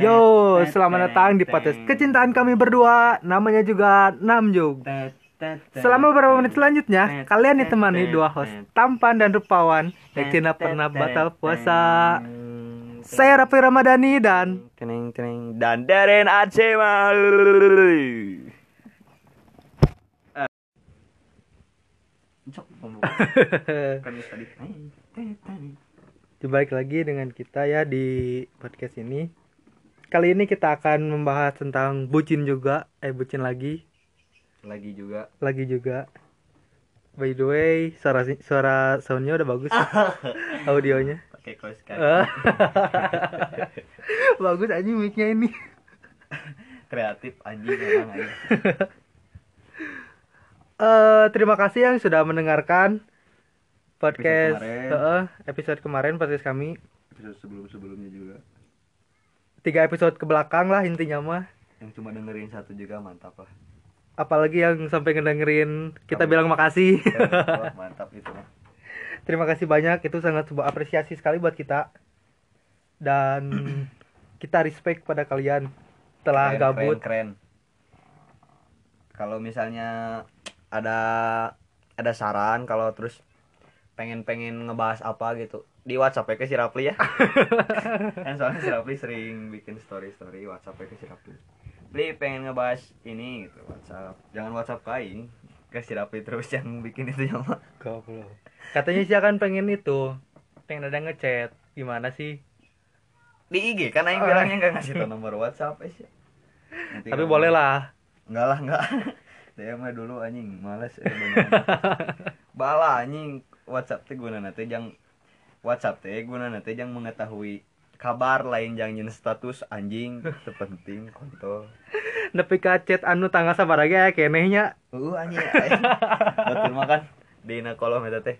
Yo, selamat datang di podcast kecintaan kami berdua. Namanya juga Namjung. Selama beberapa menit selanjutnya, kalian ditemani dua host tampan dan rupawan yang tidak pernah batal puasa. Saya Raffi Ramadhani dan Teneng teneng dan Deren Acema. Ngomong. kan tadi. Balik lagi dengan kita ya di podcast ini. Kali ini kita akan membahas tentang bucin juga, eh bucin lagi, Lagi juga. lagi juga. By the way, suara suara soundnya udah bagus, ya? audionya. Pakai close kan. Eh. bagus aja mic-nya ini. Kreatif anjing memang aja. Eh terima kasih yang sudah mendengarkan podcast Episode kemarin. eh, episode kemarin podcast kami. Episode sebelum-sebelumnya juga. Tiga episode ke belakang lah intinya mah. Yang cuma dengerin satu juga mantap lah. Apalagi yang sampai ngedengerin kita Kamu. bilang makasih. Wah, mantap itu mah. Terima kasih banyak itu sangat sebuah apresiasi sekali buat kita. Dan kita respect pada kalian telah Keren, gabut. keren, keren. Kalau misalnya ada ada saran kalau terus pengen-pengen ngebahas apa gitu di WhatsApp ke si Rapli ya. kan soalnya si Rapli sering bikin story story WhatsApp ke si Rapli. Pli pengen ngebahas ini gitu WhatsApp. Jangan WhatsApp ke aing. Ke si Rapli terus yang bikin itu ya mah. Goblok. Katanya sih akan pengen itu. Pengen ada ngechat. Gimana sih? Di IG kan aing bilangnya enggak ngasih tau nomor WhatsApp eh, sih. Nanti Tapi kalau- boleh lah. Enggak lah, enggak. Saya mah dulu anjing, males eh, bener. Bala anjing WhatsApp teh gunana teh jang WhatsApp teh gunana teh jang mengetahui kabar lain jang nyeun status anjing terpenting kontol. Nepi ka chat anu tanggal sabaraha ya kenehnya. Uh anjing. Betul mah kan dina kolom eta teh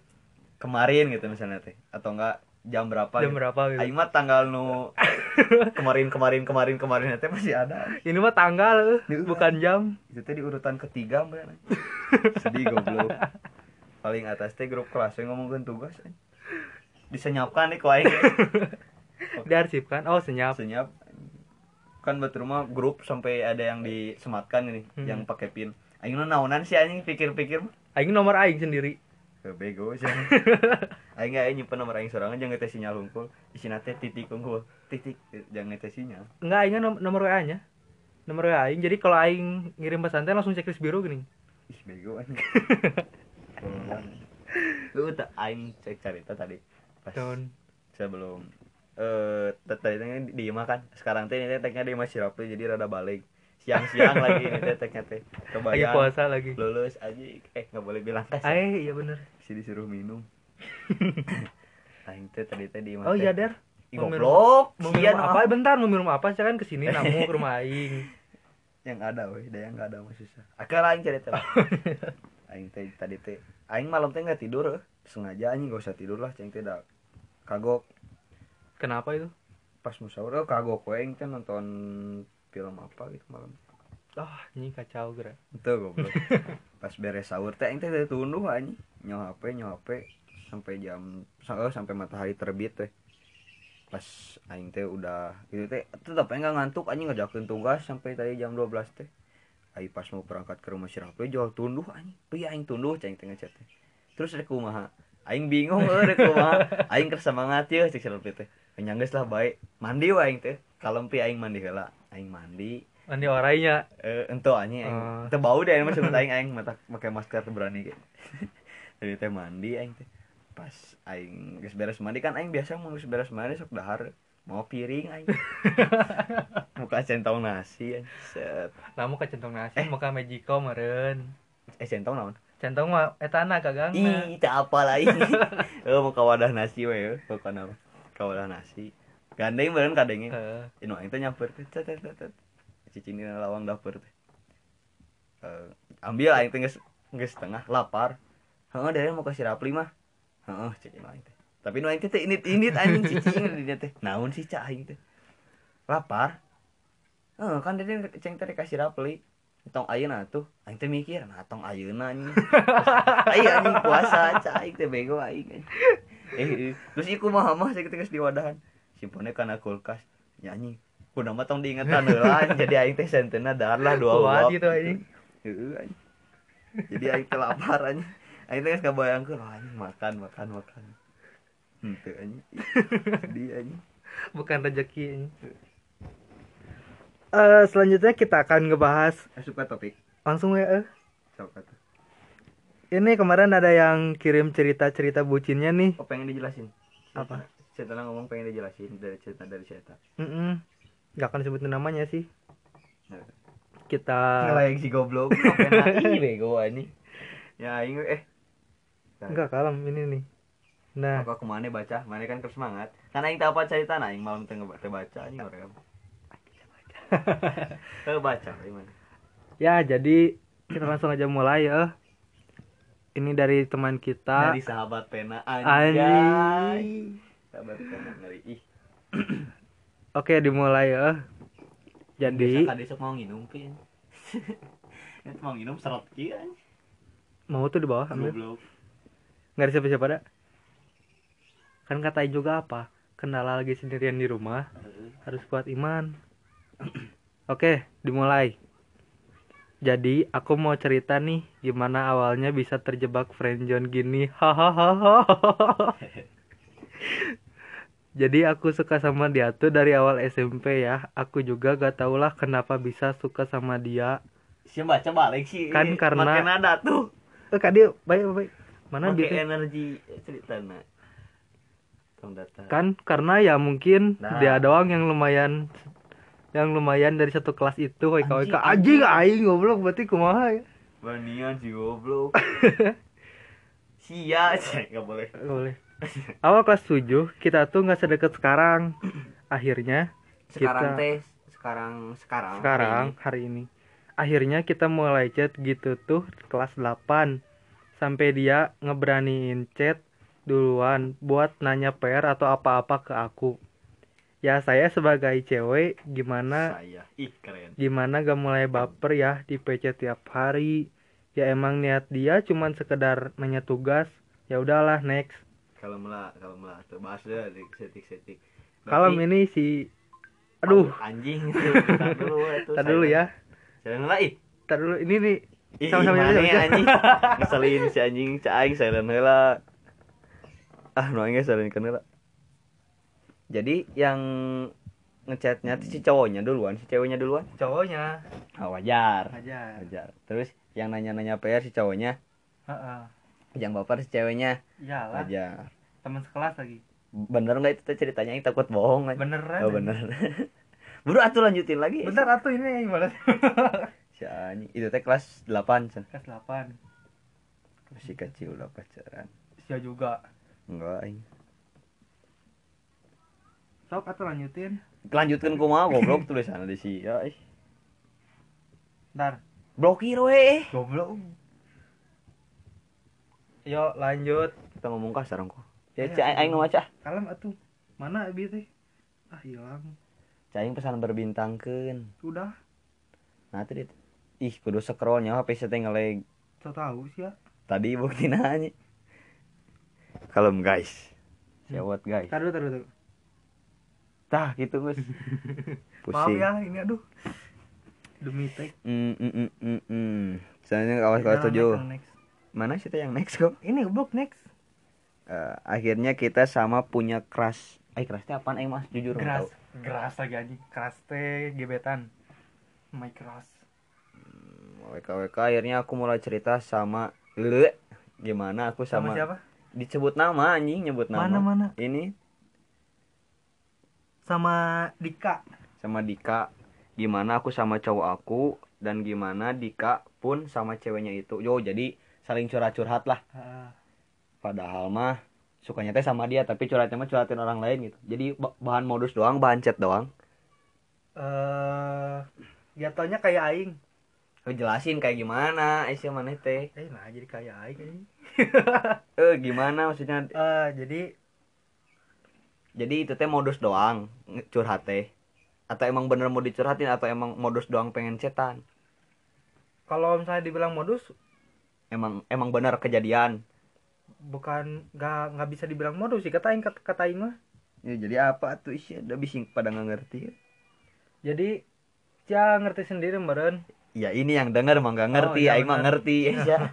kemarin gitu misalnya teh atau enggak jam berapa Jam gitu. berapa gitu. Aing mah tanggal nu kemarin kemarin kemarin kemarin teh masih ada. Ini mah tanggal bukan jam. itu teh di urutan ketiga mbak sedih goblok paling atas teh grup kelas yang ngomongin tugas eh. disenyapkan nih kau aing Diarsipkan. Oh, senyap. senyap kan betul rumah grup sampai ada yang disematkan ini Hmm. yang pakai pin aing nu naunan sih anjing pikir-pikir Aing nomor aing sendiri. Bego sih aing gak nyimpen nomor aing sorangan jangan teh sinyal hungkul isina teh titik hungkul titik jangan teh sinyal Enggak, aing nom nomor WA-nya. Nomor WA aing. Jadi kalau aing ngirim pesan teh langsung checklist biru gini. ih bego anjing lu tak aing cek cerita tadi pas Don. sebelum eh tadi teh di kan. Sekarang teh ini teknya di imah sirapli jadi rada balik. Siang-siang lagi ini teh teknya teh. Lagi puasa lagi. lulus aja eh nggak boleh bilang. Kas Eh, iya bener. si disuruh minum. Aing teh tadi teh di Oh iya, Der. Goblok. Mau minum apa? Bentar, mau minum apa? Saya kan ke sini namu ke rumah aing. yang ada weh. Da yang nggak ada mah susah. Akal aing cerita aing teh tadi teh aing malam teh nggak tidur eh. sengaja anjing gak usah tidur lah ceng teh da kagok Kenapa itu? pas musyawarah oh, kagok we aing teh nonton film apa gitu malam Ah, ini kacau gerak. itu goblok pas beres sahur teh aing teh teh tunduh anjing nyawa HP nyawa HP sampai jam oh, sampai matahari terbit teh pas aing teh udah gitu teh tetap aing nggak ngantuk anjing ngerjakeun tugas sampai tadi jam 12 teh aing pas mau berangkat ke rumah si Rafli jual tunduh anjing. Ya aing tunduh ceng teh ngechat teh terus rek kumaha? Aing bingung rek kumaha? Aing keur semangat ye cek si Rafli teh. Nyanggeus lah baik. Mandi wae aing teh. Kalempi aing mandi heula. Aing mandi. Mandi orainya. eh ento anjing aing. Oh. teu bau deh maksud aing aing mata pakai masker berani ge. Jadi teh mandi aing teh. Pas aing geus beres mandi kan aing biasa mau beres mandi sok dahar mau piring aing muka centong nasi set Namu ke centong nasi, muka Magico meren. eh centong naon Centong mah etana kagang. ih tak apa lah ini eh mau ka wadah nasi we eh pokoknya ka wadah nasi gandeng beureun kadenge Heeh. Inu aing teh nyamper teh cet cet cet. Cicing dina lawang dapur teh. Eh, ambil aing teh geus geus tengah lapar. Heeh, dari mau kasih rapli mah. Heeh, cicing aing teh. Tapi nu aing teh teh init-init anjing cicing di teh. Naon sih cah aing teh? Lapar. Heeh, kan dia ceng teh kasih rapli. Tong ayeuna tuh, aing teh mikir, nah tong ayeuna anjing. Aing anjing puasa cah aing teh bego aing. Eh, eh. terus iku mah mah saya ketika di wadahan simpennya karena kulkas nyanyi kudu mah tong diingetan heula jadi aing teh sentena dar lah dua uap gitu. Heeh, anjing. jadi aing teh lapar anjing aing teh geus kabayangkeun oh, anjing makan makan makan henteu anjing sedih anjing Bukan rezeki anjing. Eh selanjutnya kita akan ngebahas asup ka topik langsung ya eh. sok atuh Ini kemarin ada yang kirim cerita-cerita bucinnya nih. oh pengen dijelasin Apa? Cerita ngomong pengen dijelasin dari cerita dari cerita Mm Gak akan sebutin namanya sih. Nah. Kita ngelayang si goblok pengen ih bego anjing ya aing eh enggak kalem ini nih. Nah, Aku ke mana baca, mana kan terus semangat. Karena yang tahu apa cerita, nah yang malam tengah baca baca ini orang. Tahu baca gimana? ya jadi kita langsung aja mulai ya. Ini dari teman kita. Dari sahabat pena anjay. Sahabat pena ngeri ih. Oke, dimulai ya. Jadi Biasa kadesok mau nginum pin. Mau nginum serot anjing. mau tuh di bawah ambil. Nggak ada siapa-siapa ada. Kan katain juga apa? Kendala lagi sendirian di rumah, harus kuat iman. Oke, dimulai. Jadi, aku mau cerita nih gimana awalnya bisa terjebak friendzone gini. Hahaha. Jadi aku suka sama dia tuh dari awal SMP ya. Aku juga gak tau lah kenapa bisa suka sama dia. Si baca balik sih. Kan karena- Makin ada tuh. Eh, Kak dia baik baik. Mana Pakai dia? energi cerita nak. Kan karena ya mungkin Nah. dia doang yang lumayan yang lumayan dari satu kelas itu WK Anjing, anjing aing goblok berarti kumaha ya? Banian si goblok. Sia, cek nggak boleh. Nggak boleh. Awal kelas 7 kita tuh nggak sedekat sekarang. Akhirnya Sekarang Kita- teh sekarang sekarang sekarang hari ini. Akhirnya kita mulai chat gitu tuh kelas 8 sampai dia ngeberaniin chat duluan buat nanya PR atau apa-apa ke aku. Ya saya sebagai cewek gimana saya ih keren. gimana gak mulai baper ya di PC tiap hari. Ya emang niat dia cuman sekedar nanya tugas. Ya udahlah next. Kalau melah, kalau melah tuh bahas deh setik-setik. Kalau ini si aduh, anjing. Tar dulu itu. tar dulu ya. Lah ih. Tar dulu ini nih Ih, Sama-sama ya, udah. anjing. Ngeselin si anjing, aing saya heula. Ah, aing salen heula. Jadi yang ngechatnya tuh si cowoknya duluan, si ceweknya duluan. cowoknya Ah, wajar. aja. Wajar. Terus yang nanya-nanya PR si cowoknya, Heeh. yang baper si ceweknya. Iyalah, Wajar. teman sekelas lagi. Bener nggak itu ceritanya yang takut bohong kan? Beneran. Oh bener. Buru atuh lanjutin lagi. Bentar atuh ini yang. Si anjing. Itu teh kelas 8 can. Kelas 8. Masih kecil udah pacaran. Sia juga. Enggak aing. Sok atuh lanjutin. Lanjutkan kumaha goblok tulisanna di si. Ya, ih. Ntar. Blokir we. Goblok. Yo lanjut. Kita ngomong kasar kok. Ya, Ayo, si aing aing ngaca. Kalem atuh. Mana abi teh? Ah hilang. Cai pesan berbintangkeun. Udah. Nah, tadi ih kudu scrollnya HP saya ngelag. So tahu sih ya. Tadi bukti nanya. Kalem guys. Siawat guys. Tar dulu, tar dulu. Tah gitu. Maaf Pusing. ya, ini aduh. Demi teh. Mm, mm, mm, mm, mm. Soalnya kawas kawas tujuh. Mana sih yang next kok? Ini goblok next. Eh, akhirnya kita sama punya crush. Eh crushnya apaan eh mas? Jujur tahu. Geras lagi anjing. Keras teh gebetan. My keras. WKWK akhirnya aku mulai cerita sama le gimana aku Sama, sama, siapa? Disebut nama anjing nyebut nama Mana mana? ini Sama Dika. sama Dika gimana aku sama cowok aku dan gimana Dika pun sama ceweknya itu yo jadi saling curhat-curhat lah Ah. padahal mah sukanya teh sama dia tapi curhatnya mah curhatin orang lain gitu jadi ba- bahan modus doang bahan chat doang Eh, jatuhnya kayak aing. Lu jelasin kayak gimana eh si mana teh. Eh, nah jadi kayak aing eh gimana maksudnya? Eh, jadi jadi itu teh modus doang curhat teh. Atau emang bener mau dicurhatin atau emang modus doang pengen cetan? kalau misalnya dibilang modus emang emang bener kejadian? bukan nggak nggak bisa dibilang modus sih kata kata, kata mah. Ya jadi apa tuh sih udah bising pada nggak ngerti jadi ya ngerti sendiri meren ya ini yang denger mah nggak ngerti iya aing mah ngerti. Ya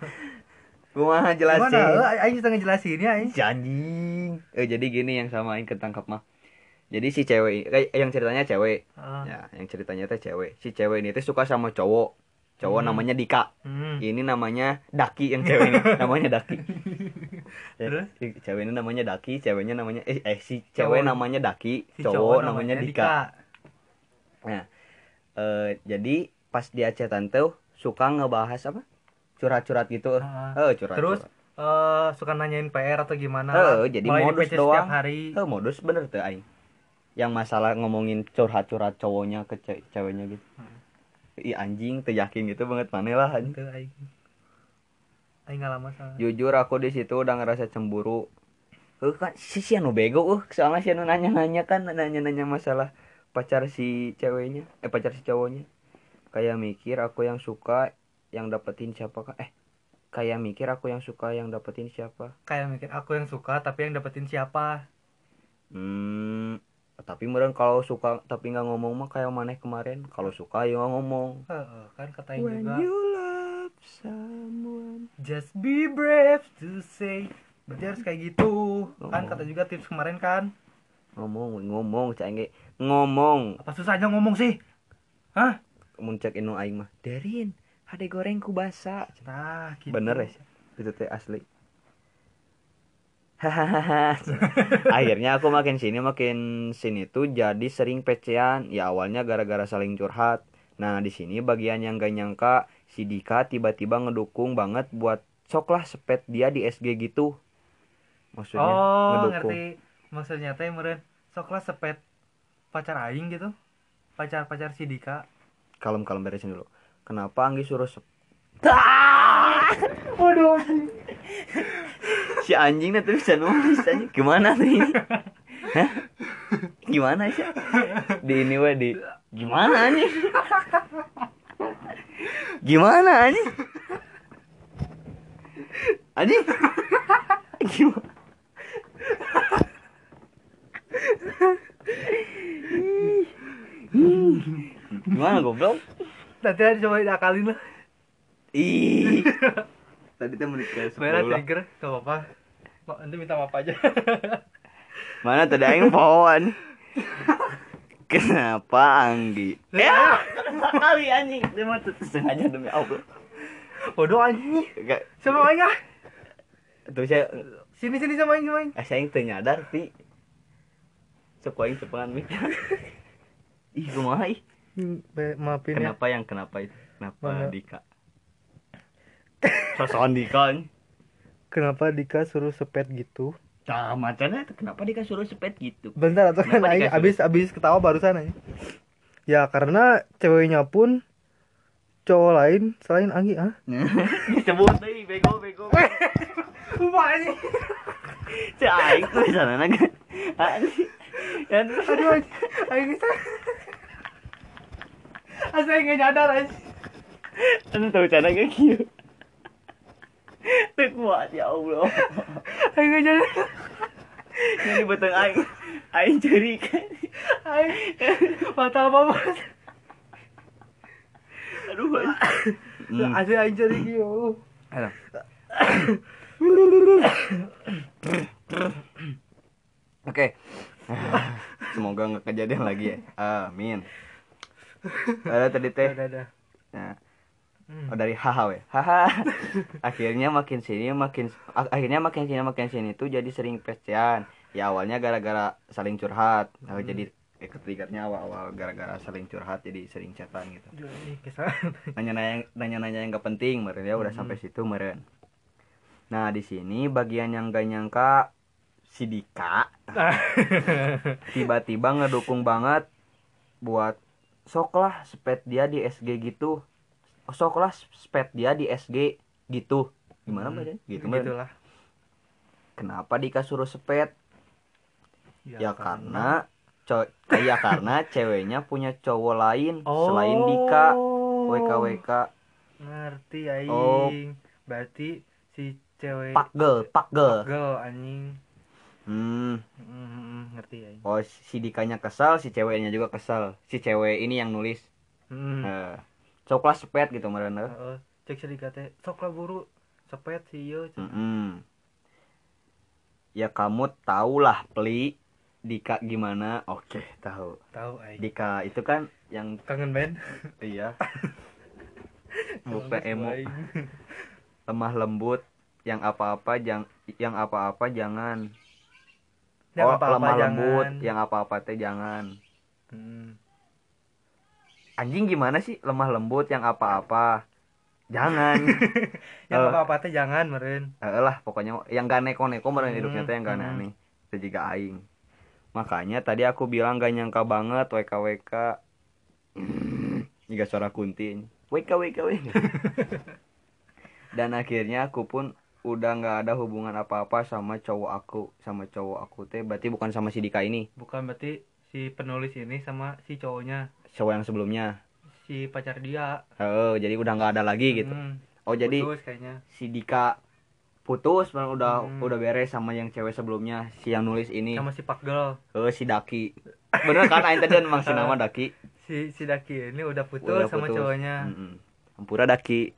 kumaha jelasin? Eh, Aing setengah jelasin ya Aing. anjing eh jadi gini yang sama aing ketangkap mah. Jadi si cewek kayak yang ceritanya cewek. Ah. ya yang ceritanya teh cewek. Si cewek ini tuh suka sama cowok. Cowok Hmm. namanya Dika. Hmm. ini namanya Daki yang cewek ini. Namanya Daki. Ya, si cewek ini namanya Daki ceweknya namanya eh, eh si Cowok. cewek namanya Daki Si cowok, namanya Dika, Nah, eh, jadi pas dia chatan tuh suka ngebahas apa? Curhat-curhat gitu. Ah. Eh, curhat. Terus eh suka nanyain PR atau gimana? Eh, jadi Mulai di modus doang. Hari. Eh, modus bener tuh aing. Yang masalah ngomongin curhat-curhat cowoknya ke ce- ceweknya gitu. Hmm. Ih anjing, tuh yakin gitu banget mana lah anjing. Aing. Aing lama sama. Jujur aku di situ udah ngerasa cemburu. Eh kan si si anu bego uh, soalnya si anu nanya-nanya kan nanya-nanya masalah pacar si ceweknya, eh pacar si cowoknya. Kayak mikir aku yang suka yang dapetin siapa kah? Eh, kayak mikir aku yang suka yang dapetin siapa? Kayak mikir aku yang suka tapi yang dapetin siapa? Hmm, tapi meren kalau suka tapi nggak ngomong mah kayak maneh kemarin. Kalau suka ya nggak ngomong. Heeh, kan kata Aing When juga. you love someone. Just be brave to say. Berarti harus kayak gitu. Kan Oh. kata juga tips kemarin kan. Ngomong, ngomong, cengge. Ngomong. Apa susahnya ngomong sih? Hah? Mun cek inu aing mah. Derin, hade gorengku basa. Nah, gitu. Bener ya? Itu teh asli. Akhirnya aku makin sini makin sini tuh jadi sering pecean. Ya awalnya gara-gara saling curhat. Nah di sini bagian yang gak nyangka si Dika tiba-tiba ngedukung banget buat sok lah sepet dia di SG gitu. Maksudnya Oh, ngedukung. ngerti. Maksudnya teh meren soklah sepet pacar aing gitu. Pacar-pacar si Dika. Kalem kalem beresin dulu. Kenapa Anggi suruh sep Waduh. si anjing tuh bisa nulis anjing. Gimana tuh ini? Hah? gimana sih? Di ini weh di gimana anjing? Gimana anjing? Anjing? Gimana gimana goblok Nanti aja coba diakalin lah. ih tadi teh menit ke Merah 10 lah. trigger, gak apa-apa. Nanti minta maaf aja. Mana tadi aing pohon. Kenapa Anggi? Ya, kali anjing? Dia mah tuh sengaja demi Allah. Waduh anjing. Gak, Sama aing ah. tuh saya, Sini sini sama aing sama aing. eh, saya yang teu nyadar pi. Cek aing cepengan mi. Ih, kumaha ih? Maafin ya. Kenapa yang kenapa itu? Kenapa Mana? Dika? Sosokan Dika. Kenapa Dika suruh sepet gitu? Nah, macannya itu kenapa Dika suruh sepet gitu? Bentar atau kan aing abis abis ketawa barusan aja. Ya karena ceweknya pun cowok lain selain Anggi ah. Disebut deui bego bego. Sumpah anjing. Cek aing tuh sana naga. Aduh. Aing bisa. Asa aing nggak nyadar anjing. Anu tahu cara kayak gitu. Tuh kuat ya Allah. Aing nggak nyadar. Ini betul aing. Aing curi kan. Aing mata apa banget. Aduh. Hmm. Asa aing cari gitu. Aduh. Oke. Semoga nggak kejadian lagi ya. Amin. Ada tadi teh. Nah. Oh dari haha we. Haha. akhirnya makin sini makin ak- akhirnya makin sini makin sini tuh jadi sering pecean. Ya awalnya gara-gara saling curhat. Nah, Hmm. jadi eh, ketriggernya awal-awal gara-gara saling curhat jadi sering chatan gitu. Nanya-nanya nanya-nanya yang gak penting meren ya udah Hmm. sampai situ meren. Nah, di sini bagian yang gak nyangka si Dika tiba-tiba ngedukung banget buat sok lah spet dia di SG gitu sok lah spet dia di SG gitu gimana Hmm, gitu Gitulah. kenapa Dika suruh spet ya, kan. karena co ya karena ceweknya punya cowok lain selain Dika WK WK Ngerti aing. Oh. Berarti si cewek pak gel pak gel Pagel anjing. Hmm. Hmm, ngerti ya oh si dikanya kesal si ceweknya juga kesal. Si cewek ini yang nulis. Hmm. Heeh. coklat sepet gitu meren eh. Heeh. cek sedikit teh sok lah guru sepet sih yo Mm-mm. ya kamu tahulah peli Dika gimana? Oke tahu. Tahu ay Dika itu kan yang kangen band. Iya. Buka Bagus, emo. lemah lembut yang apa-apa jang yang apa-apa jangan Yang oh apa-apa lemah jangan. lembut yang apa-apa teh jangan. Hmm. anjing gimana sih? Lemah lembut yang apa-apa. Jangan. Yang Eh. apa apa teh jangan meren. Eh lah pokoknya yang gak neko-neko meren Hmm, hidupnya teh yang gak hmm. aneh itu juga aing. Makanya tadi aku bilang gak nyangka banget WKWK juga suara kunti WK WK WK dan akhirnya aku pun udah nggak ada hubungan apa-apa sama cowok aku sama cowok aku teh. Berarti bukan sama si Dika ini? Bukan berarti si penulis ini sama si cowoknya. Cowok yang sebelumnya? Si pacar dia. Oh jadi udah nggak ada lagi gitu. Hmm, oh jadi putus kayaknya. si Dika putus memang udah Hmm. udah beres sama yang cewek sebelumnya si yang nulis ini. Sama si Pak Girl Oh si Daki. Bener kan Aing tadi masih nama Daki? Si si Daki ini udah putus Udah sama putus. cowoknya. Mm-mm. Ampura Daki.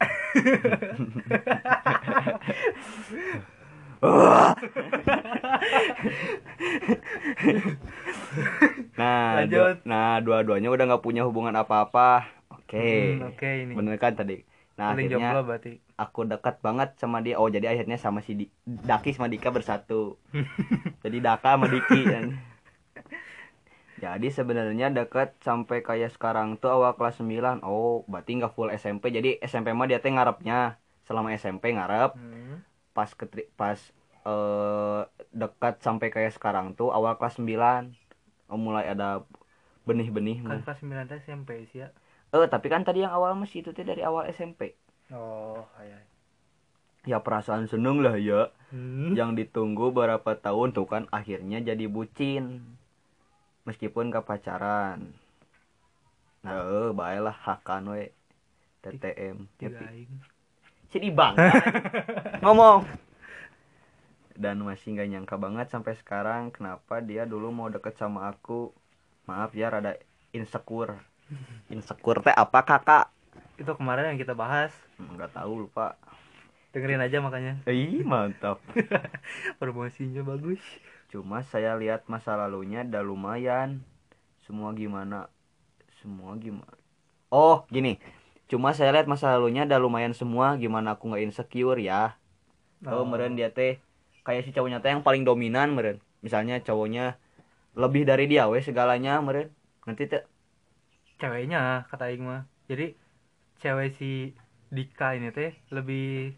Nah, Lanjut. dua- nah dua-duanya udah nggak punya hubungan apa-apa. Oke. Hmm, oke ini Bener kan tadi? Nah, paling akhirnya jomblo berarti aku dekat banget sama dia. Oh, jadi akhirnya sama si Di- Daki sama Dika bersatu. jadi Daka sama Diki. kan. Jadi sebenarnya dekat sampai kayak sekarang tuh awal kelas 9. Oh, berarti nggak full SMP. Jadi SMP mah dia teh ngarepnya selama SMP ngarep Hmm. pas ketri pas eh dekat sampai kayak sekarang tuh awal kelas 9. Oh, mulai ada benih-benih. kan kelas 9 teh SMP sih ya Eh, tapi kan tadi yang awal masih itu teh dari awal SMP. oh ayah Ya perasaan seneng lah ya. hmm. yang ditunggu berapa tahun tuh kan akhirnya jadi bucin meskipun ke pacaran. Nah eh baiklah hakan we. TTM jadi bangga ngomong. Dan masih nggak nyangka banget sampai sekarang kenapa dia dulu mau deket sama aku. Maaf ya rada insecure. Insecure teh apa kakak? Itu kemarin yang kita bahas. Hmm, nggak tahu lupa. Dengerin aja makanya. Ih mantap. Promosinya bagus Cuma saya lihat masa lalunya udah lumayan. Semua gimana? Semua gimana? Oh, gini. Cuma saya lihat masa lalunya udah lumayan semua. Gimana aku nggak insecure ya? Oh, meren dia teh kayak si cowoknya teh yang paling dominan meren. Misalnya cowoknya lebih dari dia weh segalanya meren. Nanti teh ceweknya kata aing mah jadi cewek si Dika ini teh lebih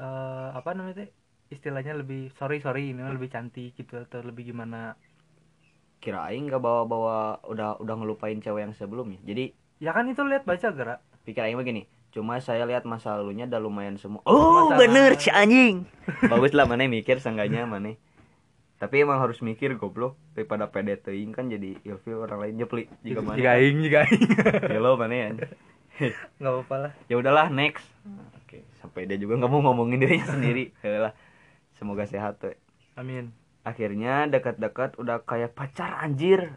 eh, apa namanya teh istilahnya lebih sorry sorry ini lebih cantik gitu atau lebih gimana? Kirain nggak bawa-bawa udah udah ngelupain cewek yang sebelumnya. Jadi ya kan itu lihat baca gerak. pikir aing begini cuma saya lihat masa lalunya udah lumayan semua oh Masa bener si anjing. Bagus lah mana mikir sangganya mana tapi emang harus mikir goblok. Daripada pede teuing kan jadi ilfil orang lain jepli juga mana? Jika aing jika aing. Hello mana ya nggak apa-apa lah. Ya udahlah next. Oke sampai dia juga nggak mau ngomongin dirinya sendiri. Lah semoga sehat tuh amin. Akhirnya dekat-dekat udah kayak pacar anjir.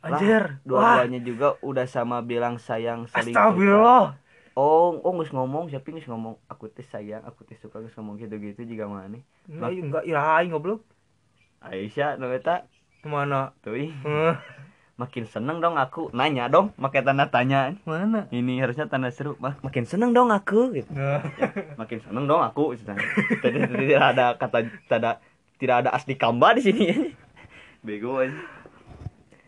Anjir. dua-duanya juga udah sama bilang sayang saling astagfirullah. Oh, oh nggak ngomong, siapa nggak ngomong? Aku teh sayang, aku teh suka nggak ngomong gitu-gitu juga mana? enggak enggak ira aing goblok Aisyah, no eta ke mana? Tuh makin seneng dong aku. Nanya dong, pakai tanda tanya. mana Ini harusnya tanda seru. Mak makin seneng dong aku gitu. Nah, Makin seneng dong aku. Tadi tidak ada kata tidak tidak ada asli kamba di sini. Bego aja.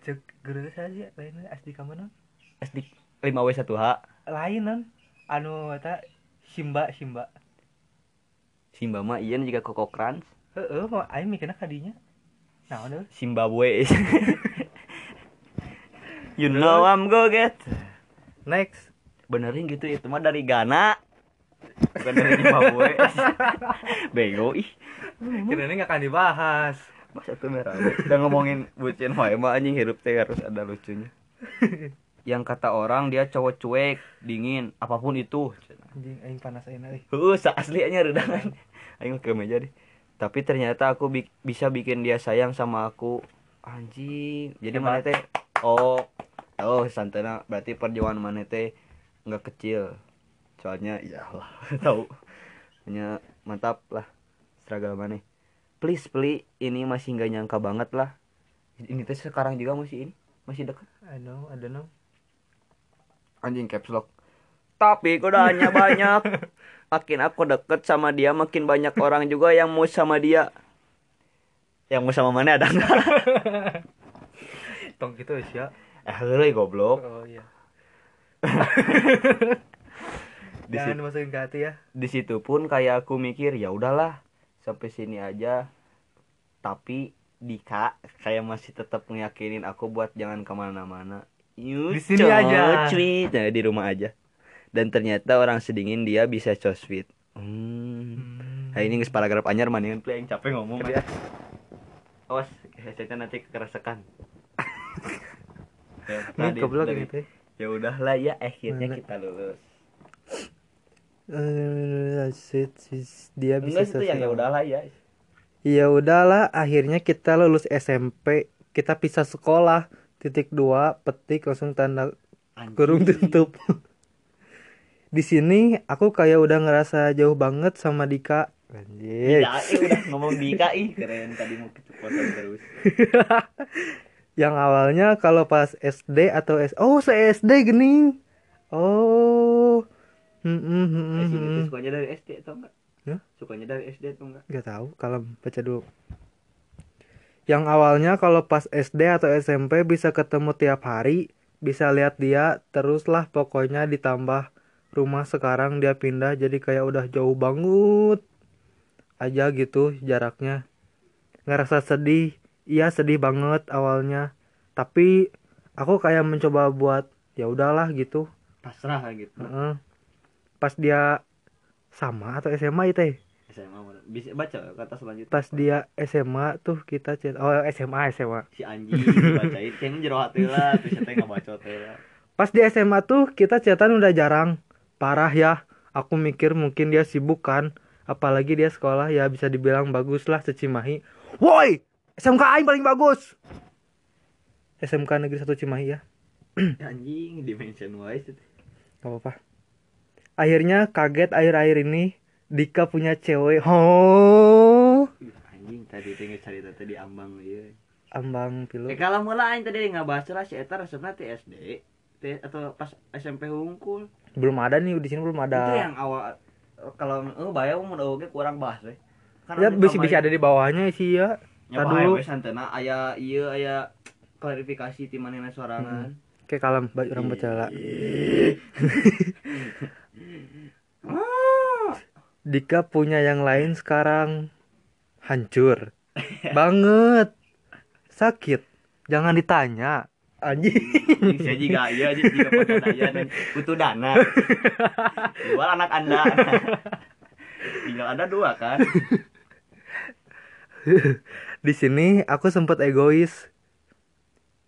cek guru saja lain asli kamu non Asli 5W1H. lain non anu eta simba simba Simba mah iya juga Crunch. heeh mau aing mikirna kadinya nah udah Zimbabwe. you know I'm go get. next. Benerin gitu itu mah dari Ghana. Bukan dari Zimbabwe. Bego ih. Kira ini gak akan dibahas. Mas itu merah udah ngomongin bucin wae mah anjing hidup teh harus ada lucunya. Yang kata orang dia cowok cuek dingin apa pun itu. Anjing aing panas aing euy Heeh, sa aslinya redangan aing ke meja deh. Tapi ternyata aku bi- bisa bikin dia sayang sama aku. Anjing. Jadi mana teh? Oh oh santana berarti perjuangan mana teh nggak kecil? Soalnya ya lah tahu. Hanya mantap lah struggle mana. Please please ini masih nggak nyangka banget lah. Ini teh sekarang juga masih ini masih deket. I know I don't know. Anjing caps lock. Tapi godaannya banyak. Makin aku deket sama dia makin banyak orang juga yang mau sama dia. Yang mau sama mana ada nggak? Tong gitu ya eh heuleuy goblok oh iya di, jangan situ, dimasukin ke hati ya di situ pun kayak aku mikir ya udahlah sampai sini aja tapi Dika kayak masih tetap ngeyakinin aku buat jangan ke mana-mana Di sini aja. cuy. Nah, di rumah aja dan ternyata orang sedingin dia bisa sweet hmm. Hmm. Nah, ini paragraf anyar maningan play yang capek ngomong ya. Awas, headsetnya nanti kekerasakan. ya, ini goblok dari- ini teh Ya udahlah ya akhirnya Mana? kita lulus. Eh, dia bisa Enggak itu yang ya sosial. udahlah ya. Ya udahlah, akhirnya kita lulus SMP, kita pisah sekolah. Titik dua, petik langsung tanda kurung tutup. Di sini aku kayak udah ngerasa jauh banget sama Dika. Anjir. Ya, eh, udah ngomong Dika ih keren tadi mau keceplosan terus. Yang awalnya kalau pas SD atau S Oh, se SD gini. Oh. Hmm, hmm, hmm, hmm, hmm. sukanya dari SD atau enggak? Ya? Sukanya dari SD atau enggak? Gak tahu, kalau baca dulu. Yang awalnya kalau pas SD atau SMP bisa ketemu tiap hari, bisa lihat dia, teruslah pokoknya ditambah rumah sekarang dia pindah jadi kayak udah jauh banget aja gitu jaraknya. Ngerasa sedih, iya sedih banget awalnya. Tapi aku kayak mencoba buat ya udahlah gitu. Pasrah gitu. Heeh. Pas dia sama atau SMA itu ya? SMA bisa baca kata selanjutnya. pas dia SMA tuh kita chat oh SMA SMA si anjing jero hati lah terus saya nggak baca lah. pas di SMA tuh kita chatan udah jarang parah ya aku mikir mungkin dia sibuk kan apalagi dia sekolah ya bisa dibilang bagus lah secimahi woi SMK Aing paling bagus. SMK Negeri 1 Cimahi ya. Anjing dimension wise itu. gak apa-apa. Akhirnya kaget akhir-akhir ini Dika punya cewek. Oh anjing tadi tinggal cari tadi di ambang ya ambang pilu eh kalau mulai aing tadi nggak bahas lah si eta resepnya ti SD atau pas SMP hungkul. Belum ada nih di sini belum ada. Itu yang awal kalau eh bayar mau oke kurang bahas deh kan ya bisa bisa ada di bawahnya sih ya dulu. santena aya iya aya klarifikasi ti manehna sorangan. Kayak kalem baju rambut cala Ah. Dika punya yang lain sekarang hancur. Banget. Sakit. Jangan ditanya. Anjing. Saya juga iya pada daya dan butuh dana. Jual anak anda. Tinggal ada dua kan di sini aku sempat egois.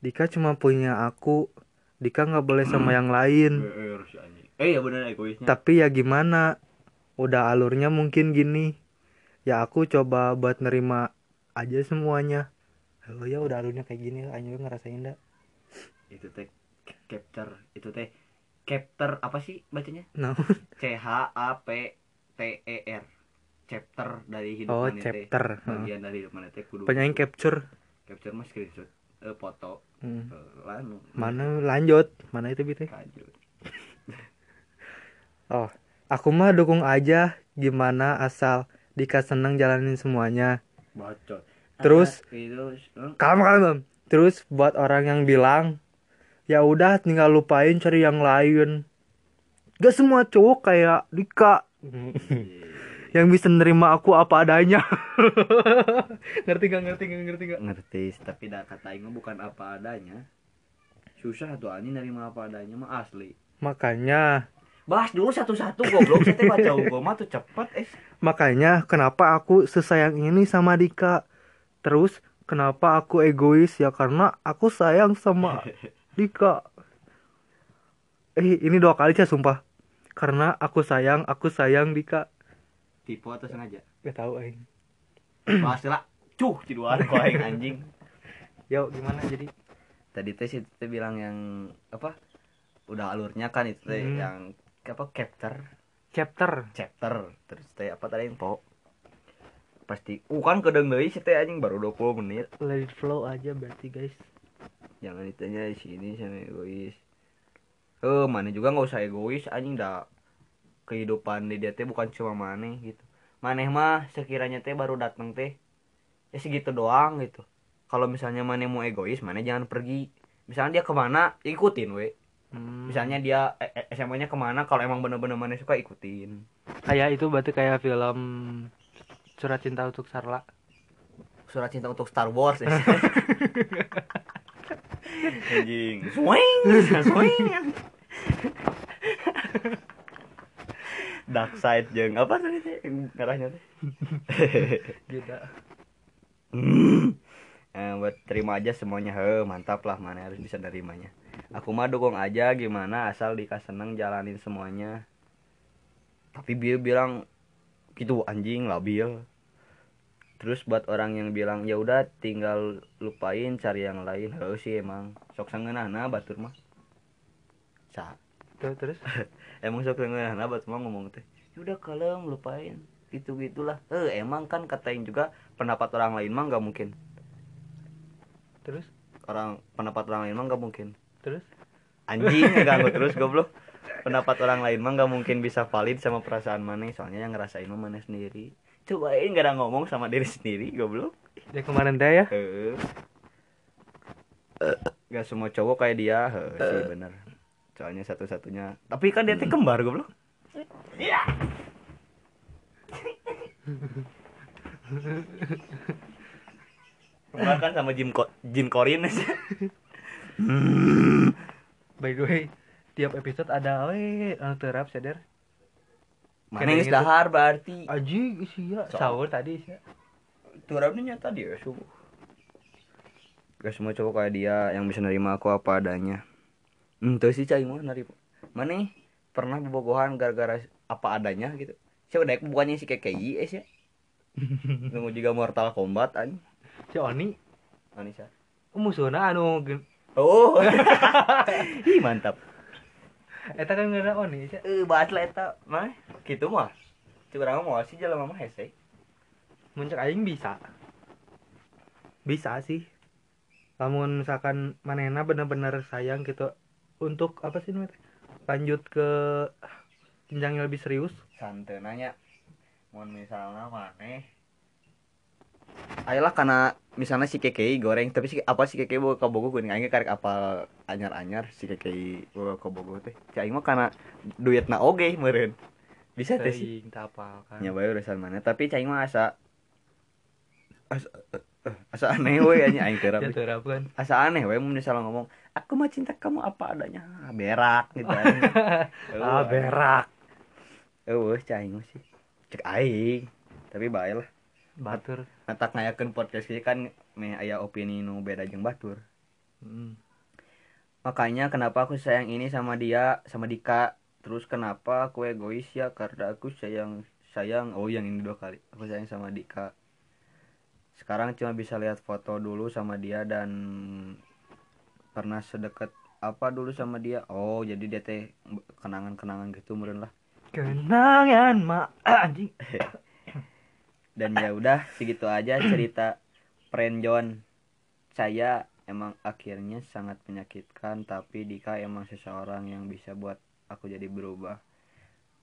Dika cuma punya aku. Dika nggak boleh sama yang lain. Eh ya bener egoisnya. Tapi ya gimana? Udah alurnya mungkin gini. Ya aku coba buat nerima aja semuanya. Oh ya udah alurnya kayak gini. Ayo ngerasain dah itu teh capture itu teh capture apa sih bacanya? No. C H A P T E R chapter dari hidup oh mana teh chapter. bagian dari hidup mana teh kudu penyanyi capture. Capture mah screenshot eh, foto. Hmm. eh, lanu. Mana lanjut? Mana itu gitu lanjut. Oh aku mah dukung aja gimana asal Dika seneng jalanin semuanya. Bocor Terus? Ah, eh, kalem kalem terus buat orang yang bilang ya udah tinggal lupain cari yang lain. Gak semua cowok kayak Dika yang bisa nerima aku apa adanya. Ngerti gak ngerti gak ngerti gak ngerti tapi dah kata mah bukan apa adanya. Susah tuh ani nerima apa adanya mah asli. Makanya bahas dulu satu-satu goblok. Saya baca mah tuh cepet eh. makanya kenapa aku sesayang ini sama Dika? Terus kenapa aku egois? Ya karena aku sayang sama Dika. Eh ini dua kali sih sumpah. Karena aku sayang aku sayang Dika tipe atau sengaja? Gak tahu aing. Bahas lah. Cuh ciduan ku aing anjing. Yo, gimana jadi? tadi teh si teh bilang yang apa udah alurnya kan itu teh Hmm. yang apa chapter Chapter. chapter. Terus teh apa tadi yang po? Pasti uh kan kedeng deui si teh anjing baru 20 menit. Let it flow aja berarti, guys. jangan ditanya di sini sama egois. Eh mana juga nggak usah egois anjing dah kehidupan di dia teh bukan cuma maneh gitu. Maneh mah sekiranya teh baru datang teh ya segitu doang gitu. Kalau misalnya maneh mau egois maneh jangan pergi. Misalnya dia ke mana ya ikutin we. Hmm. misalnya dia eh, eh, SMA-nya ke mana kalau emang bener-bener maneh suka ikutin. Kayak itu berarti kayak film Surat Cinta untuk Sarla. surat cinta untuk Star Wars ya. anjing. Swing swing dark side jeung apa tadi teh? Yang ngarahnya teh? Gitu. Hmm. Eh, buat terima aja semuanya. He mantap lah mana harus bisa nerimanya. Aku mah dukung aja gimana? Asal Dika seneng jalanin semuanya. Tapi dia bilang gitu anjing labil. Terus buat orang yang bilang ya udah tinggal lupain cari yang lain. Harus sih emang. Sok sangeunahna batur mah. Sa, Tuh, terus? Emang sok sangeunahna batur mah ngomong teh "Ya udah kalem lupain. Gitu gitulah eh emang kan katain juga pendapat orang lain mah nggak mungkin. Terus? Orang pendapat orang lain mah nggak mungkin. Terus? Anjing ganggu terus goblok. Pendapat orang lain mah nggak mungkin bisa valid sama perasaan mana soalnya yang ngerasain mah mana sendiri. Cobain gak ada ngomong sama diri sendiri goblok. Dia kemarin teh ya? Heeh. gak semua cowok kayak dia. Heeh, sih bener soalnya satu-satunya. Tapi kan dia teh kembar goblok. Kembar kan sama Jim Ko Jim Corin. Aja by the way tiap episode ada we anu terap sadar mana Kena yang dahar berarti? Aji sia So- sahur tadi sia turapnya nyata dia subuh. Gak semua cowok kayak dia yang bisa nerima aku apa adanya tuh sih cai mah nerima mana pernah bobogohan gara-gara apa adanya gitu. Siapa dek bukannya si KKI eh sih nunggu juga Mortal Kombat an. Si Oni. Anissa musuhna anu gen- oh. Ih mantap. Eta kan ngena Oni sia eh bahas lah eta. Mah gitu mah. Curang mau sih jalan mama hese muncak aing bisa. Bisa sih. Lamun misalkan manena bener-bener sayang gitu untuk apa sih namanya lanjut ke jenjang yang lebih serius. Santai nanya. Mohon misalnya maneh ayolah karena misalnya si KKI goreng tapi si apa si KKI bawa ke Bogor gue nggak karek apa anyar-anyar si KKI bawa ke Bogor teh? Si aing mah karena duitna oge meureun. Bisa teh sih? Apal kan. Nya bae urusan mana? Tapi cai mah asa asa, eh, asa aneh we anjing. Aing teu kan? Asa aneh we mun misalnya ngomong aku mah cinta kamu apa adanya. Ah, berak gitu ah berak. Eueuh cai mah sih. Cek aing tapi bae lah. Batur. Natak ngayakeun podcast ieu kan meh aya opini nu beda jeung batur. hmm. Makanya kenapa aku sayang ini sama dia, sama Dika. Terus kenapa aku egois ya? Karena aku sayang sayang. Oh yang ini dua kali. Aku sayang sama Dika. Sekarang cuma bisa lihat foto dulu sama dia dan pernah sedekat apa dulu sama dia. Oh, jadi dia teh kenangan-kenangan gitu meureun lah. kenangan ma. Anjing. Dan ya udah segitu aja cerita friend John saya emang akhirnya sangat menyakitkan tapi Dika emang seseorang yang bisa buat aku jadi berubah.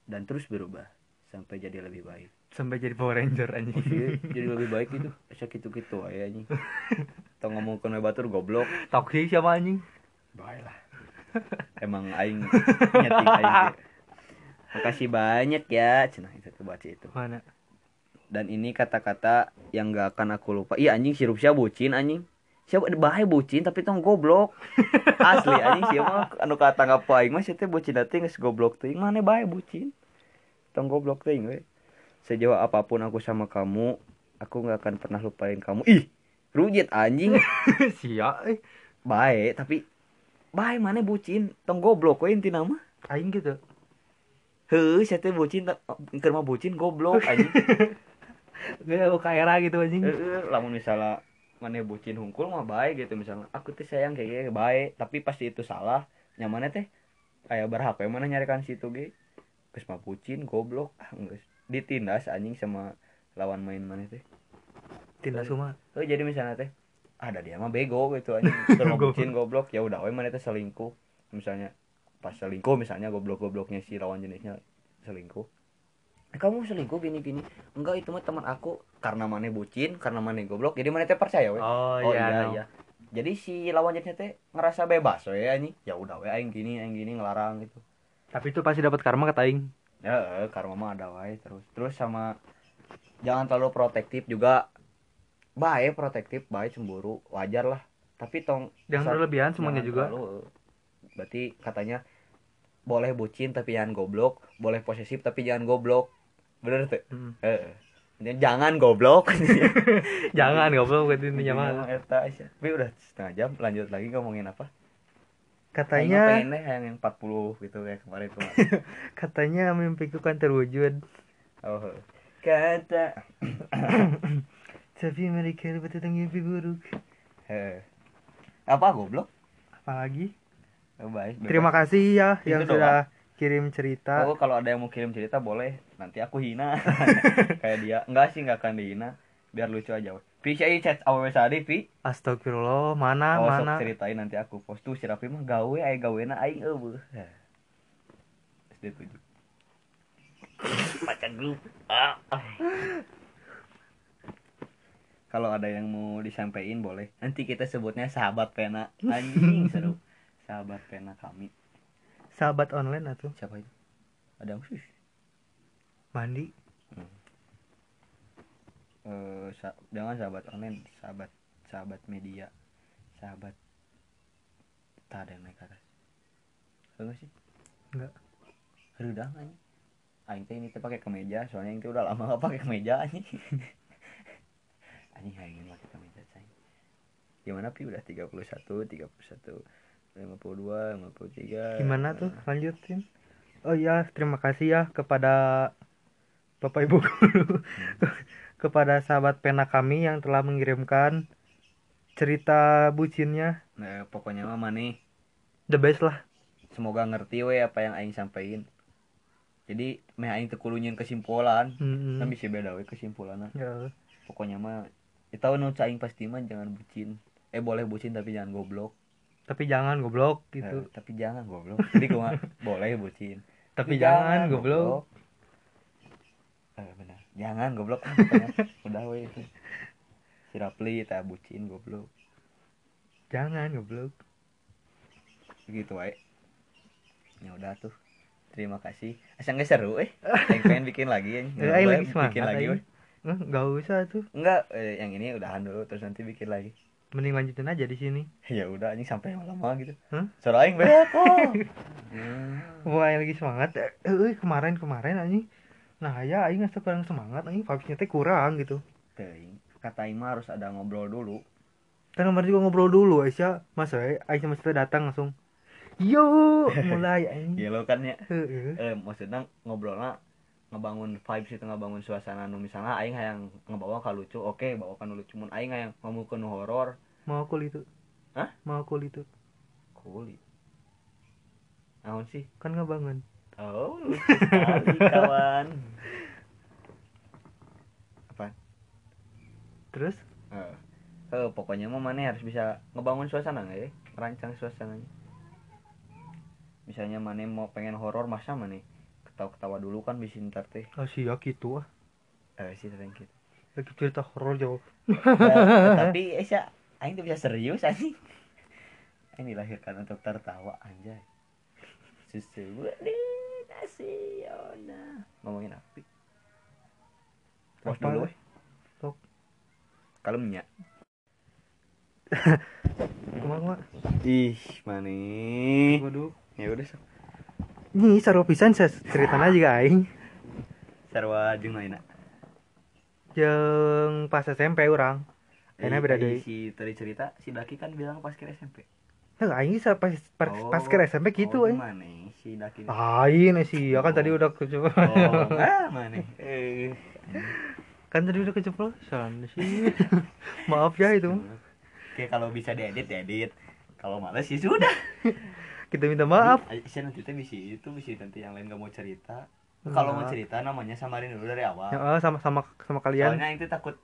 Dan terus berubah sampai jadi lebih baik sampai jadi Power Ranger anjing. Iya, jadi lebih baik itu asa gitu gitu aja anjing. Tau ngomong ke batur goblok. Toksik siapa anjing? Baiklah emang aing nyeting aing makasih banyak ya. Cenah itu tuh baca itu. Mana? Dan ini kata-kata yang gak akan aku lupa. Iya anjing si Rupsia bucin anjing? Siapa bahaya bucin tapi tong goblok. Asli anjing siapa? Anu kata nggak aing mah teh bucin teh geus goblok teuing mana bahaya bucin? Tong goblok teuing we sejauh apa pun aku sama kamu aku nggak akan pernah lupain kamu. Ih rujit anjing. Sia eh. Baik tapi baik mana bucin? Tong goblok we intina mah aing gitu. Heuh saya teh bucin mah bucin goblok anjing. Gak ke era gitu anjing. Lamun misalnya mana bucin hungkul mah baik gitu misalnya. Aku teh sayang kayak gini baik tapi pasti itu salah. Nyamannya teh kayak berhak mana nyarikan situ ge? Mah bucin goblok ah geus ditindas anjing sama lawan main mana teh? Tindak semua. Oh, jadi misalnya teh ada dia mah bego gitu anjing bucin goblok. Ya udah we mana teh selingkuh. Misalnya pas selingkuh misalnya goblok-gobloknya si lawan jenisnya selingkuh. "Eh, kamu selingkuh gini gini enggak itu mah teman aku. Karena mana bucin karena mana goblok. Jadi mana teh percaya we? Oh, oh iya. iya no. iya. Jadi si lawan jenisnya teh ngerasa bebas we anjing. Ya udah we aing gini aing gini ngelarang gitu. Tapi itu pasti dapat karma kata aing. Ya eh, karma mah ada wae terus terus sama jangan terlalu protektif juga baik protektif baik cemburu wajar lah tapi tong Jangan berlebihan semuanya jangan juga. terlalu. berarti katanya boleh bucin tapi jangan goblok boleh posesif tapi jangan goblok bener tuh Hmm. Intinya jangan goblok Jangan goblok intinya mah. Intinya eta Aisyah. tapi udah setengah jam lanjut lagi ngomongin apa Katanya pengen deh yang 40 gitu kayak kemarin kemarin katanya mimpiku kan terwujud. oh kata Tapi mereka dapat tentang mimpi buruk. Apa goblok Apalagi? Oh, baik bebas. Terima kasih ya yang Itu sudah kirim cerita. Oh, kalau ada yang mau kirim cerita boleh. Nanti aku hina. Kayak dia. Enggak sih, enggak akan dihina. Biar lucu aja. Pi sih chat awewe sadi Pi. Astagfirullah, mana Oh, mana. sok ceritain nanti aku post tuh si Rafi mah gawe aya gawena aing eueuh. SD 7. Baca grup. Ah. Kalau ada yang mau disampaikan boleh. Nanti kita sebutnya sahabat pena. Anjing seru. Sahabat pena kami. Sahabat online atau Siapa itu? Ada yang khusus. mandi. Eh sa- jangan sahabat online sahabat sahabat media. Sahabat tak ada yang naik atas. Enggak sih? Enggak. Redang aja Aing teh ini teh pakai kemeja soalnya Aing teh udah lama gak pakai kemeja anjing. Anjing Aing pakai kemeja cai. Gimana pi? Udah 31 31 52 53 Gimana tuh? Lanjutin. Oh iya, terima kasih ya kepada Bapak Ibu guru. kepada sahabat pena kami yang telah mengirimkan cerita bucinnya. nah pokoknya mah nih The best lah. semoga ngerti we apa yang Aing sampein jadi meh Aing nyieun kesimpulan Hmm. kan bisa beda we kesimpulannya Ya. pokoknya mah kita tahu nu aing pasti mah jangan bucin eh boleh bucin tapi jangan goblok Tapi jangan goblok Eh, gitu. tapi jangan goblok jadi gua boleh bucin tapi jangan goblok. eh benar jangan goblok Ah, udah we itu si Rapli tak bucin goblok Jangan goblok. begitu wae ya udah tuh terima kasih asal nggak seru eh Aing pengen bikin lagi ya Eh, aing lagi semangat. bikin lagi weh Eh, Nggak usah tuh. enggak eh, yang ini udahan dulu terus nanti bikin lagi Mending lanjutin aja di sini. ya udah anjing sampai lama gitu Hah? suara aing beda kok. Wah, lagi semangat. Eh, eh, kemarin kemarin anjing. Nah, ya aing kurang semangat anjing vibes-nya teh kurang gitu. Teuing. kata aing harus ada ngobrol dulu Kan kemarin juga ngobrol dulu Aisyah. Mas eh Aisyah mesti datang langsung. Yo, mulai anjing. Gelo kan ya eh maksudnya ngobrolnya ngebangun vibes itu ngebangun suasana nu misalnya aing hayang ngebawa ka lucu oke bawa ka nu lucu mun aing hayang ngomong ke nu horor Mau kul itu. Hah? Mau kul itu. kuli naon sih Kan ngebangun. Oh lucu sekali kawan. Apa? Terus? Eh. Eh, pokoknya mah mana harus bisa ngebangun suasana nggak ya? Merancang suasananya. Misalnya mana mau pengen horor masa mana? Ketawa-ketawa dulu kan bisa ntar teh. Ah sih ya gitu ah. eh sih sering gitu Lagi cerita horor jauh. Nah, tapi Esya aing tuh bisa serius anjing. Aing dilahirkan untuk tertawa anjay. Susu budi nasional ngomongin api Apa? dulu weh Sok. kalemnya Kumaha ih manis Waduh. ya udah sok Ini sarua pisan saya ceritana juga aing. sarwa jeung lainna Jeung pas SMP urang. Enak beda Tadi deui. si tadi cerita si Daki kan bilang pas kira SMP Nah, aing pas pas, Oh. pas ke SMP gitu oh, aing. Si Daki Aing sih, ya kan tadi udah ke oh ah mana eh. Kan tadi udah keceplosan sih. Maaf ya itu. Oke kalau bisa diedit diedit. Kalau males ya sudah. Kita minta maaf. Jadi, Aisyah nanti teh bisa itu bisa nanti yang lain gak mau cerita. Kalau mau cerita namanya samarin dulu dari awal. Ya, eh, sama sama sama kalian. Soalnya itu takut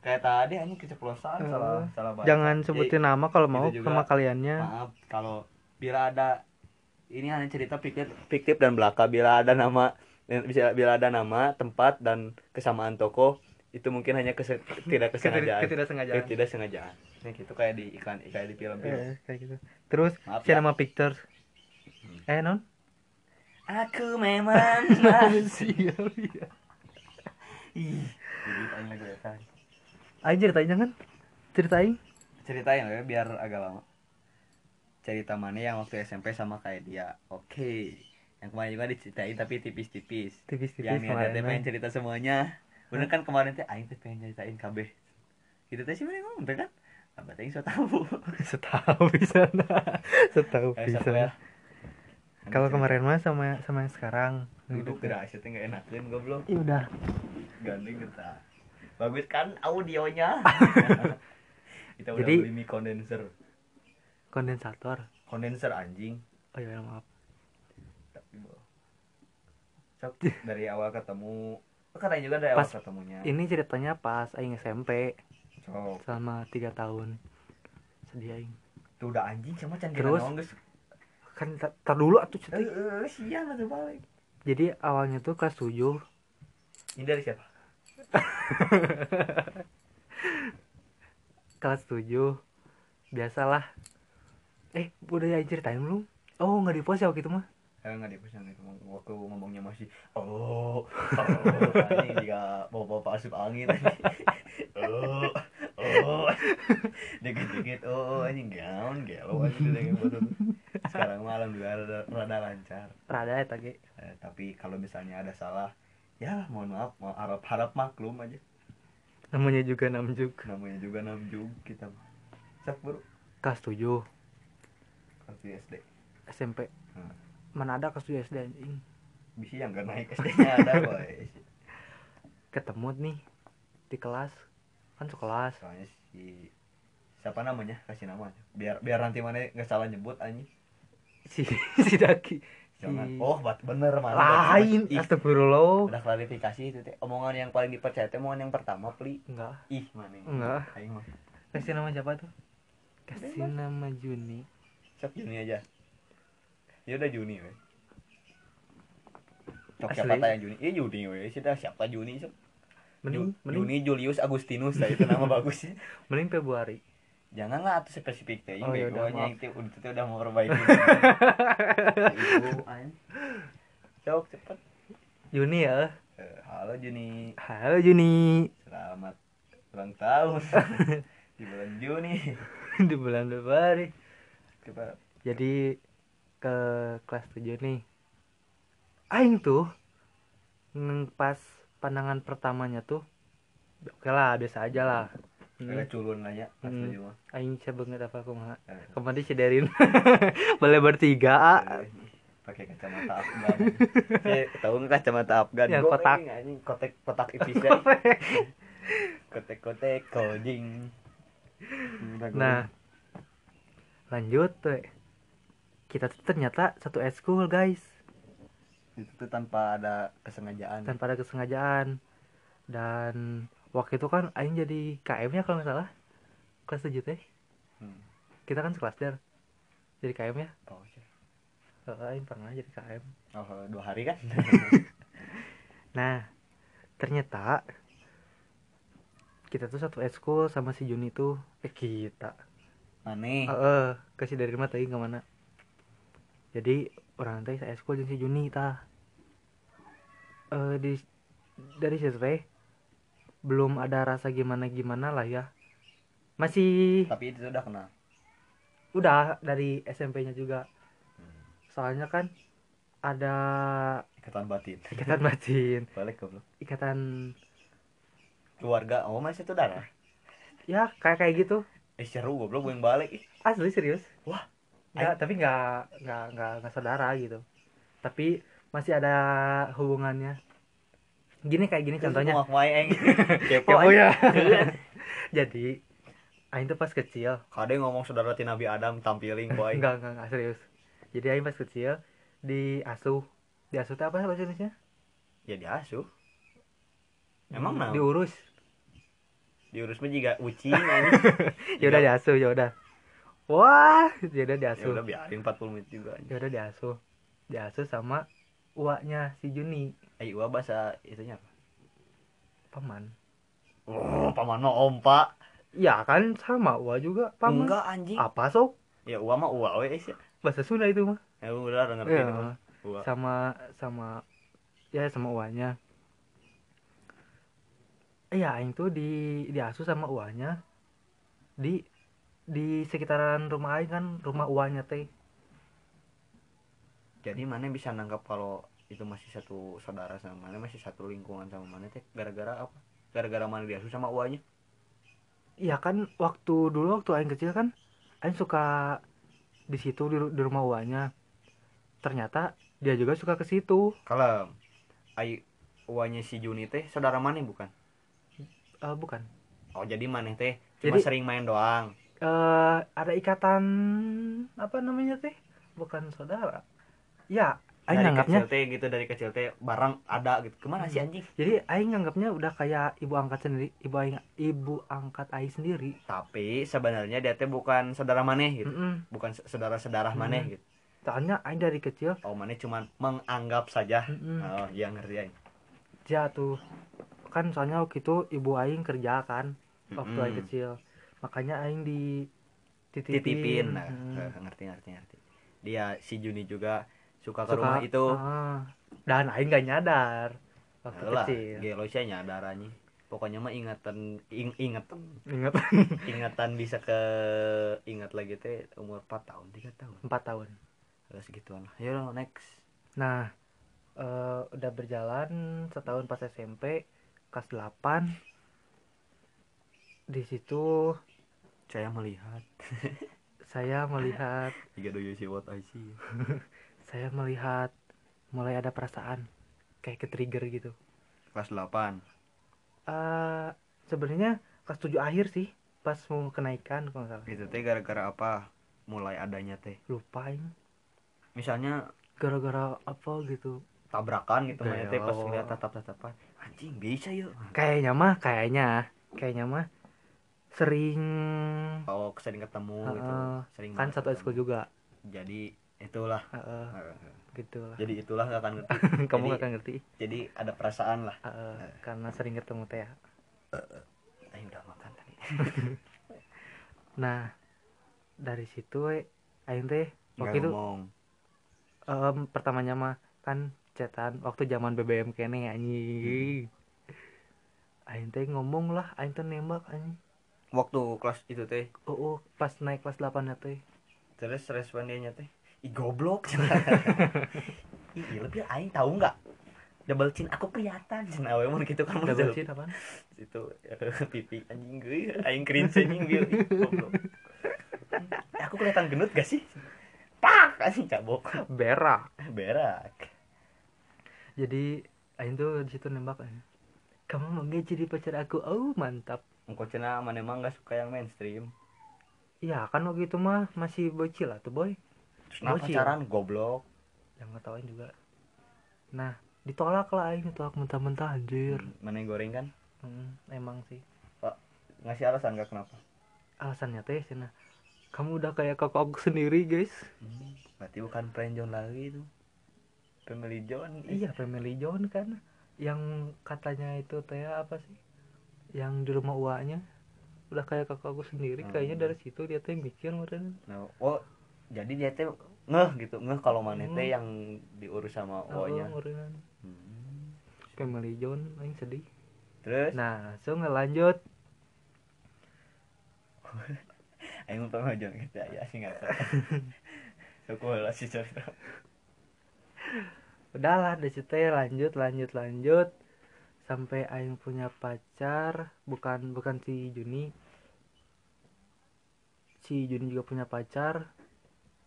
kayak tadi hanya keceplosan Eh, salah salah bahasa. jangan sebutin nama kalau mau itu juga- sama kaliannya. Maaf kalau bila ada ini hanya cerita fiktif fiktif dan belaka. Bila ada nama bisa bila ada nama tempat dan kesamaan toko itu mungkin hanya kese- tidak kesengajaan. ketidaksengajaan. Ketidaksengajaan. Ya gitu kayak di iklan kayak di film-film. Eh, kayak gitu. Terus Maaf si ya. nama pictures eh non? Aku memang manusia. Siap ya Ih, jadi tanya lagi ya, Tay. ayo ceritain jangan. Ceritain. Ceritain ya biar agak lama cerita mana yang waktu SMP sama kayak dia. Oke yang kemarin juga diceritain tapi tipis-tipis. Tipis-tipis yang ada kemarin pengen cerita semuanya. Bener kan kemarin teh aing teh pengen ceritain KB gitu teh sih ngomong teh kan? Abah teh so tahu. Setahu bisa nah setahu Kayak bisa ya? kalau kemarin mah sama sama yang sekarang. Duduk gerak sih teh nggak enakin goblok. Ya udah. Gandeng kita bagus kan audionya? Kita udah Jadi- beli mic condenser kondensator. Kondenser anjing. Oh iya maaf. Tapi sok dari awal ketemu. Katanya juga dari Pas- awal ketemunya. ini ceritanya pas aing SMP sok. Selama tiga tahun. Sedih aing. Tuh udah anjing sama can Terus? naon geus kan tar, dulu atuh eh cetik eh, siang atuh balik. Jadi awalnya tuh kelas 7 ini dari siapa? Kelas 7 biasalah eh udah ceritain belum oh nggak di post ya waktu itu mah? Eh nggak dipesan itu waktu ngomongnya masih oh oh ini dia bawa bawa asup angin. Oh oh. Dikit dikit oh anjing gaun gelo dengan botol sekarang malam juga rada, rada lancar. Rada ya tadi Eh, tapi kalau misalnya ada salah ya mohon maaf mau harap harap maklum aja. Namanya juga namjuk. Namanya juga namjung kita mah. Sak bro? Kelas 7 kelas SD SMP Hmm. mana ada kelas 7 SD anjing? Bisa yang gak naik SD nya ada boy. Ketemu nih di kelas. Kan sekelas. Soalnya si siapa namanya? Kasih nama aja. biar biar nanti mana nggak salah nyebut anjing. Si si Daki. Jangan. Oh bat bener mana lain astagfirullah. Udah klarifikasi itu teh. Omongan yang paling dipercaya teh omongan yang pertama pli. Enggak. Ih mana Enggak. aing mah. Kasih nama siapa tuh? Kasih nama Juni sok Juni aja. Ya udah Juni we sok Asli. siapa yang Juni? Iya Juni we sudah siapa Juni sok? Mending Ju- mending Juni Julius Agustinus nah, itu nama bagusnya. Mending Februari. Janganlah atau spesifik teh Oh, maaf. itu udah itu udah mau perbaiki. Sok cepet. Juni ya? Eh, halo Juni. Halo Juni. Selamat ulang tahun. Di bulan Juni. Di bulan Februari coba jadi ke kelas 7 nih. Aing tuh pas pandangan pertamanya tuh oke lah biasa aja lah. Hmm, Kayak culun lah ya pas Hmm. mah. aing banget apa aku mah. Eh, kemarin si Derin boleh bertiga ah. eh, pakai kacamata Afgan. Saya tahu nggak kacamata Afgan? Yang Gua kotak. anjing kotek kotak ipis ya kotek. Kotek coding nah lanjut tuh kita tuh ternyata satu eskul guys. Itu tuh tanpa ada kesengajaan. Tanpa ada kesengajaan. Dan waktu itu kan aing jadi KM nya kalau nggak salah. Kelas 7 teh. Hmm. kita kan sekelas der jadi KM ya. Oh. Eh, aing pernah jadi KM oh dua hari kan? Nah ternyata kita tuh satu eskul sama si Juni tuh. Eh kita aneh. Eh eh, kasih dari rumah tadi ke mana jadi orang teh saya jeung si Juni ta. Eh di dari situ teh belum ada rasa gimana gimana lah ya. Masih tapi itu udah kenal? Udah dari SMP-nya juga. Soalnya kan ada ikatan batin. Ikatan batin. Balik goblok. Ikatan keluarga oh masih itu darah ya kayak kayak gitu eh seru goblok gue yang balik. Asli serius Wah, nggak tapi nggak nggak nggak nggak saudara gitu. Tapi masih ada hubungannya. Gini kayak gini contohnya. oh ya jadi Aing tuh pas kecil. Kade ngomong saudara ti Nabi Adam tampiling boy. enggak enggak enggak serius. Jadi Aing pas kecil di asuh di asuh itu apa bahasa Indonesia? Ya diasuh. Emang naon? diurus Diurus mah juga ucing ya udah diasuh ya udah wah ya udah Ya diasuh udah biarin 40 menit juga ya udah diasuh diasuh sama uaknya si Juni Eh, gua bahasa itunya apa? paman Oh, paman mah ompa. ya kan sama uak juga paman Enggak anjing. apa sok Ya uwa mah uwa we ya. bahasa Sunda itu mah Ya udah ngerti itu mah. Uwa. sama sama ya sama uaknya iya aing tuh di diasuh sama uaknya di di sekitaran rumah aing kan rumah uaknya teh Jadi mana bisa nangkap kalau itu masih satu saudara sama mana masih satu lingkungan sama mana teh gara-gara apa? Gara-gara mana diasuh sama uanya? iya kan waktu dulu waktu aing kecil kan aing suka di situ di, di rumah uaknya ternyata dia juga suka ke situ Kalau ai uanya si Juni teh saudara mana bukan? Eh, bukan Oh jadi mana teh cuma Jadi- sering main doang. eh ada ikatan apa namanya teh bukan saudara ya aing nganggapnya kecil teh gitu dari kecil teh barang ada gitu. Ke mana Hmm. sih anjing? jadi aing nganggapnya udah kayak ibu angkat sendiri ibu aing ibu angkat aing sendiri Tapi sebenarnya dia teh bukan saudara maneh gitu. Mm-mm. Bukan saudara-saudara Hmm. maneh gitu. soalnya aing dari kecil Oh maneh cuma menganggap saja. mm-mm, Oh iya ngerti aing. dia tuh kan soalnya waktu itu ibu aing kerja kan waktu Mm-mm. aing kecil. Makanya aing di titipin, titipin nah, Mm. eh, ngerti ngerti ngerti. Dia si Juni juga suka ke Suka- rumah itu. ah. dan aing gak nyadar waktu lah kecil. gelo sih nyadar anjing. Pokoknya mah ingatan ing, ingatan. Ingat. Ingatan bisa ke ingat lagi teh umur 4 tahun 3 tahun. Empat tahun. Udah segituan lah. Ya udah, next. Nah, eh, udah berjalan setahun pas SMP kelas 8 di situ saya melihat. Saya melihat. Tiga do you see what I see. Saya melihat mulai ada perasaan kayak ke trigger gitu. kelas 8 eh sebenarnya kelas 7 akhir sih pas mau kenaikan kalau salah. itu teh gara-gara apa? Mulai adanya teh. Lupa ini misalnya gara-gara apa gitu. tabrakan gitu mah teh pas Beo. ngeliat tatap-tatapan anjing bisa yuk Kayaknya mah kayaknya kayaknya mah sering kalau sering ketemu gitu Heeh. sering kan satu ekskul juga. jadi itulah Heeh, gitu lah. jadi itulah gak akan ngerti Kamu jadi, gak akan ngerti. jadi ada perasaan lah Heeh, karena sering ketemu teh. ya. Ayo udah makan tadi Nah, dari situ we, aing teh waktu itu em, pertamanya mah kan cetan waktu zaman BBM kene anjing. Aing teh ngomong lah, aing teh nembak anjing. waktu kelas itu teh. Oh, oh, pas naik kelas 8 ya teh. terus respon dia teh ih goblok. Ih iya lebih aing tahu nggak? Double chin aku kelihatan. Cenah we mun gitu kan Double chin apaan? itu pipi anjing gue aing cringe anjing gue goblok. Eh, aku kelihatan gendut gak sih? Pak anjing cabok. Berak. berak Jadi aing tuh di situ nembak. Kamu mau nggak jadi pacar aku? Oh, mantap. engkau cina mana emang gak suka yang mainstream Iya, kan waktu itu mah masih bocil lah tuh, boy. terus nah pacaran goblok Yang ngetawain juga. Nah, ditolak lah aing ditolak mentah-mentah anjir. mana yang goreng kan Hmm, emang sih. ngasih alasan gak kenapa Alasannya teh cina kamu udah kayak kakak aku sendiri, guys. Hmm, berarti bukan friend John lagi itu family John Iya, family John kan yang katanya itu teh apa sih? Yang di rumah uaknya udah kayak kakak aku sendiri. Hmm. Kayaknya dari situ dia teh mikir meren. nah, oh jadi dia teh ngeh gitu ngeh kalau mana teh Hmm. yang diurus sama Oh, ownya meureun. Hmm. Family John aing sedih. terus Nah, so ngelanjut aing pernah John gitu ya sih nggak tahu sekolah sih cerita udahlah dari situ ya lanjut lanjut lanjut sampai aing punya pacar bukan bukan si Juni si Juni juga punya pacar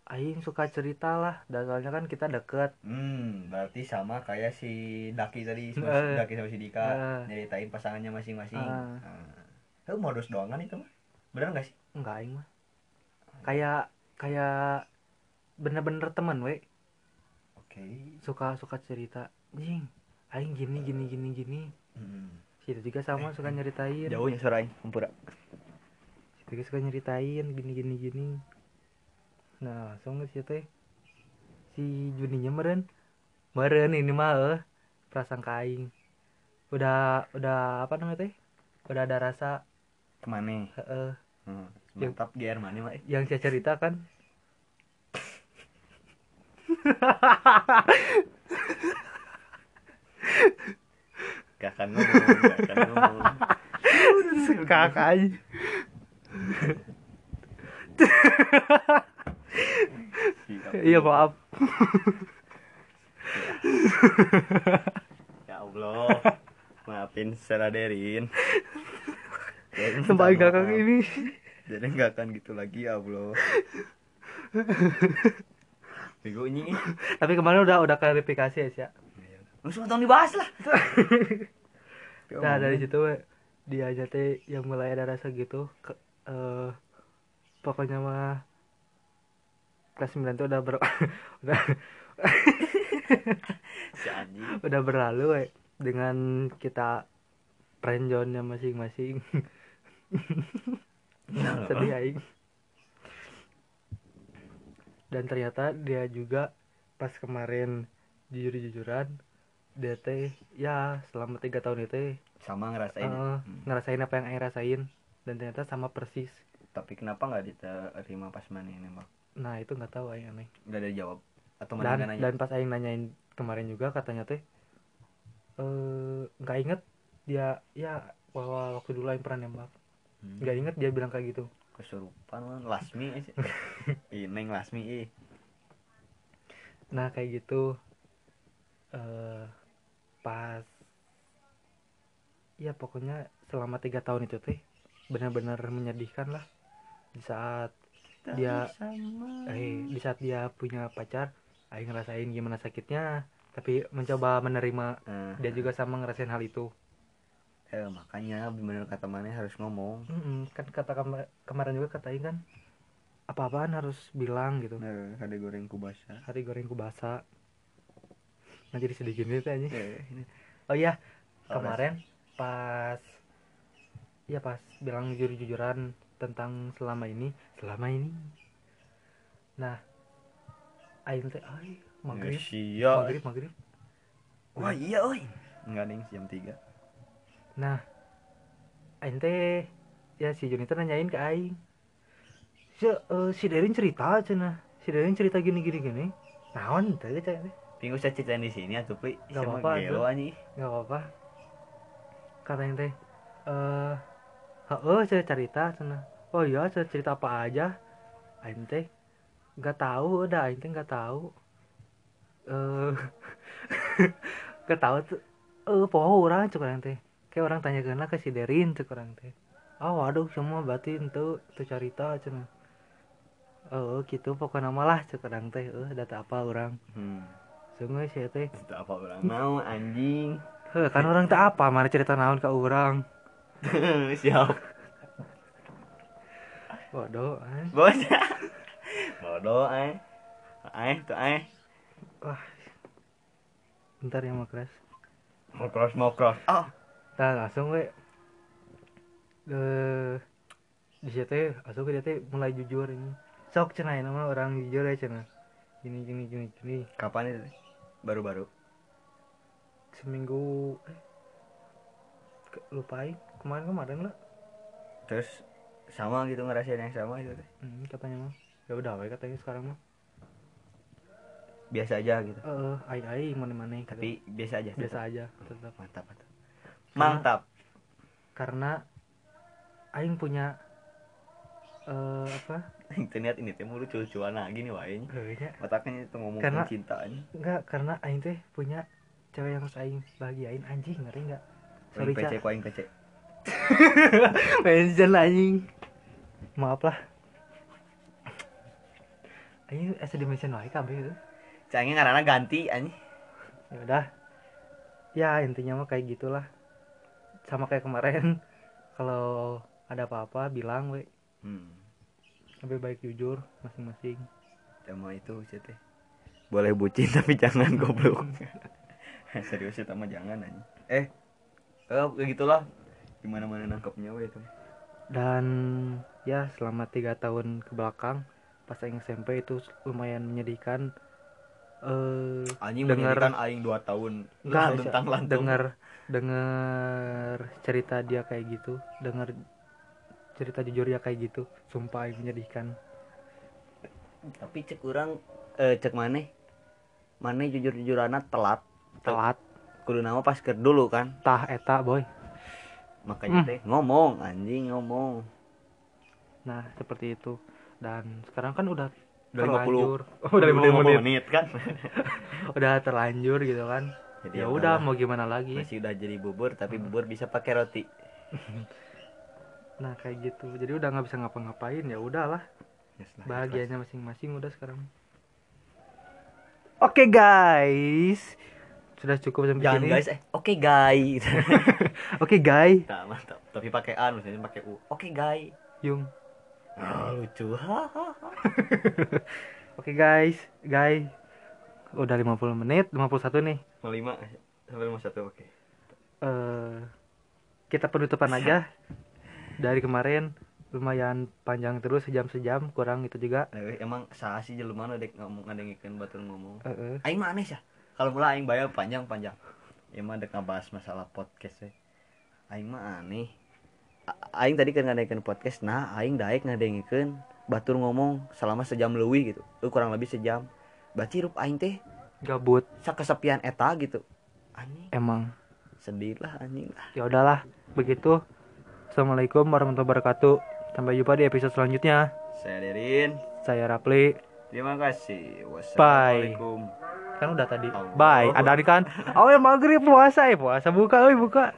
aing suka cerita lah dan soalnya kan kita deket Hmm, berarti sama kayak si Daki tadi, si Eh. Daki sama si Dika Eh. nyeritain pasangannya masing-masing. Ah. Nah. Itu modus doangan itu mah. Bener gak sih? enggak aing mah kayak kayak bener-bener teman we Oke. suka suka cerita jing aing gini gini gini gini Hmm. situ juga sama suka nyeritain Jauhnya suara aing, Ampura. situ juga suka nyeritain gini gini gini nah langsung ke situ teh si Juninya meren meren ini mah eh prasangka aing udah udah apa namanya teh udah ada rasa Ke mana? heeh Hmm. Yang- Mantap GR mana mah. eh. yang saya cerita kan Gak akan ngomong, gak akan ngomong. sekak aja iya maaf Ya Allah. Maafin secara derin. Sampai kakak ini Jadi nggak akan gitu lagi ya Allah. Bego ini. tapi kemarin udah udah klarifikasi ya sih Langsung tolong dibahas lah. nah dari situ dia aja teh yang mulai ada rasa gitu ke, eh, pokoknya mah kelas 9 tuh udah ber udah si udah berlalu we, dengan kita friendzone masing-masing. Sedih aing dan ternyata dia juga pas kemarin jujur-jujuran dia teh ya selama tiga tahun itu Sama ngerasain. eh, Hmm. ngerasain apa yang aing rasain dan ternyata sama persis Tapi kenapa nggak diterima pas mana nembak? nah itu nggak tahu aing aneh Nggak ada jawab. Atau mana dan nanya? dan pas aing nanyain kemarin juga katanya teh eh nggak inget dia ya bahwa waktu dulu aing pernah nembak Hmm. nggak inget dia bilang kayak gitu Kesurupan man. Lasmi. Ih, Neng Lasmi. Ih. nah kayak gitu eh pas ya pokoknya selama tiga tahun itu teh benar-benar menyedihkan lah di saat Dia- sama. eh di saat dia punya pacar aing ngerasain gimana sakitnya tapi mencoba menerima Nah, dia juga sama ngerasain hal itu eh, makanya bener kata mana harus ngomong. Mm-mm, kan kata kema- kemarin juga kata Aing kan apa-apaan harus bilang gitu Nah, ada goreng kubasa. hari gorengku basah nah jadi sedih gini tuh aja Eh, ini. oh iya kemarin pas ya pas bilang jujur-jujuran tentang selama ini selama ini nah aing teh ay maghrib Sia. maghrib maghrib Wah iya oi. Enggak nih jam 3 nah teh ya si Juni teh nanyain ke aing. Si eh, si Derin cerita cenah si Derin cerita gini gini. Gini naon teh cek teh Minggu saya ceritain di sini atuh Pri. Nggak apa-apa, nggak apa-apa. Katanya teh eh heeh saya cerita cenah. Oh iya saya cerita apa aja? Aing teh nggak tahu udah aing teh nggak tahu. Eh nggak tahu tuh. Eh poho orang cek orang teh kayak orang tanya kena ke si Derin cek orang teh oh waduh semua berarti itu itu cerita cenah oh gitu pokoknya malah cek orang teh eh data apa orang Hmm. sungguh sih teh Itu apa orang mau anjing. Heh, kan orang tak apa mana cerita naon ke orang Siap. bodoh eh. Bocah. Bodoh eh. Eh tuh eh. wah bentar ya makras Mau cross mau cross. Oh. Nah langsung we eh di situ langsung dia teh mulai jujur ini sok cenah nama orang jujur ya cenah gini gini gini gini Kapan itu? Baru-baru. seminggu eh ke- lupain kemarin kemarin lah Terus sama gitu ngerasain yang sama gitu teh. hmm, katanya mah ya udah we katanya sekarang mah Biasa aja gitu. eh aing aing mana mana Tapi biasa aja. biasa tetap. aja tetap Mantap, mantap. Mantap. karena aing punya eh apa Internet ini teh mulu lucu-lucuan lagi nih wae. nya Otaknya itu ngomong Karena- cinta aja. enggak karena aing teh punya cewek yang harus aing bahagiain anjing ngeri enggak sorry PC, cak kuaing PC. mention anjing maaf lah Ayo asa dimension wae kabeh. Cangnya karena ganti anjing. Ya udah. Ya intinya mah kayak gitulah. Sama kayak kemarin. Kalau ada apa-apa bilang we. Hmm. Lebih baik jujur masing-masing. Sama itu cete. Boleh bucin tapi jangan goblok. Serius ya sama jangan anjing. Eh. Eh begitulah. Gimana mana nangkepnya we itu. Dan ya selama tiga tahun ke belakang pas aing SMP itu lumayan menyedihkan. Eh Anjing Dengar- aing 2 tahun Enggak, tentang lantung. denger denger cerita dia kayak gitu, denger cerita jujur dia kayak gitu, sumpah menyedihkan. Tapi cek orang eh cek maneh. Maneh jujur-jujuranna telat. Telat, Kudu nama pas keur dulu kan. tah eta boy. Makanya Hmm. teh ngomong anjing ngomong. Nah, seperti itu. Dan sekarang kan udah Udah 50 terlanjur. Oh, udah 50 menit. kan. Udah terlanjur gitu kan. Jadi Ya udahlah. udah mau gimana lagi. masih udah jadi bubur tapi bubur bisa pakai roti. Nah, kayak gitu. Jadi udah nggak bisa ngapa-ngapain ya udahlah. Yes Bahagianya masing-masing udah sekarang. Oke guys. Sudah cukup sampai Jangan sini. guys, eh oke guys. Oke guys. Nah, mantap. Tapi pakai an maksudnya pakai u. Oke guys. Yung. Ah, lucu. Oke guys, guys. Udah 50 menit, 51 nih. Lima sampai mau satu oke. Eh kita penutupan aja. Dari kemarin lumayan panjang terus sejam sejam kurang itu juga. Eh, emang sah sih jelema nu dek ngomong ngadengikeun batur ngomong. Eh, eh. Aing mah aneh sih. Kalau mulai aing bayar panjang-panjang. Ya mah dek ngabahas masalah podcast we. Aing mah aneh. A- Aing tadi kan ngadengikeun podcast, nah aing daek ngadengikeun batur ngomong selama sejam leuwih gitu. Eh, kurang lebih sejam. Berarti rup aing teh Gabut sakesepian eta gitu. Anjing, emang. sedih lah anjing lah. Ya udahlah, begitu. Assalamualaikum warahmatullahi wabarakatuh. Sampai jumpa di episode selanjutnya. Saya Derin. Saya Rapli. Terima kasih. Wassalamualaikum. Kan udah tadi. Allah. Bye. Ada kan? Oh, ya maghrib puasa ya puasa buka, oi buka.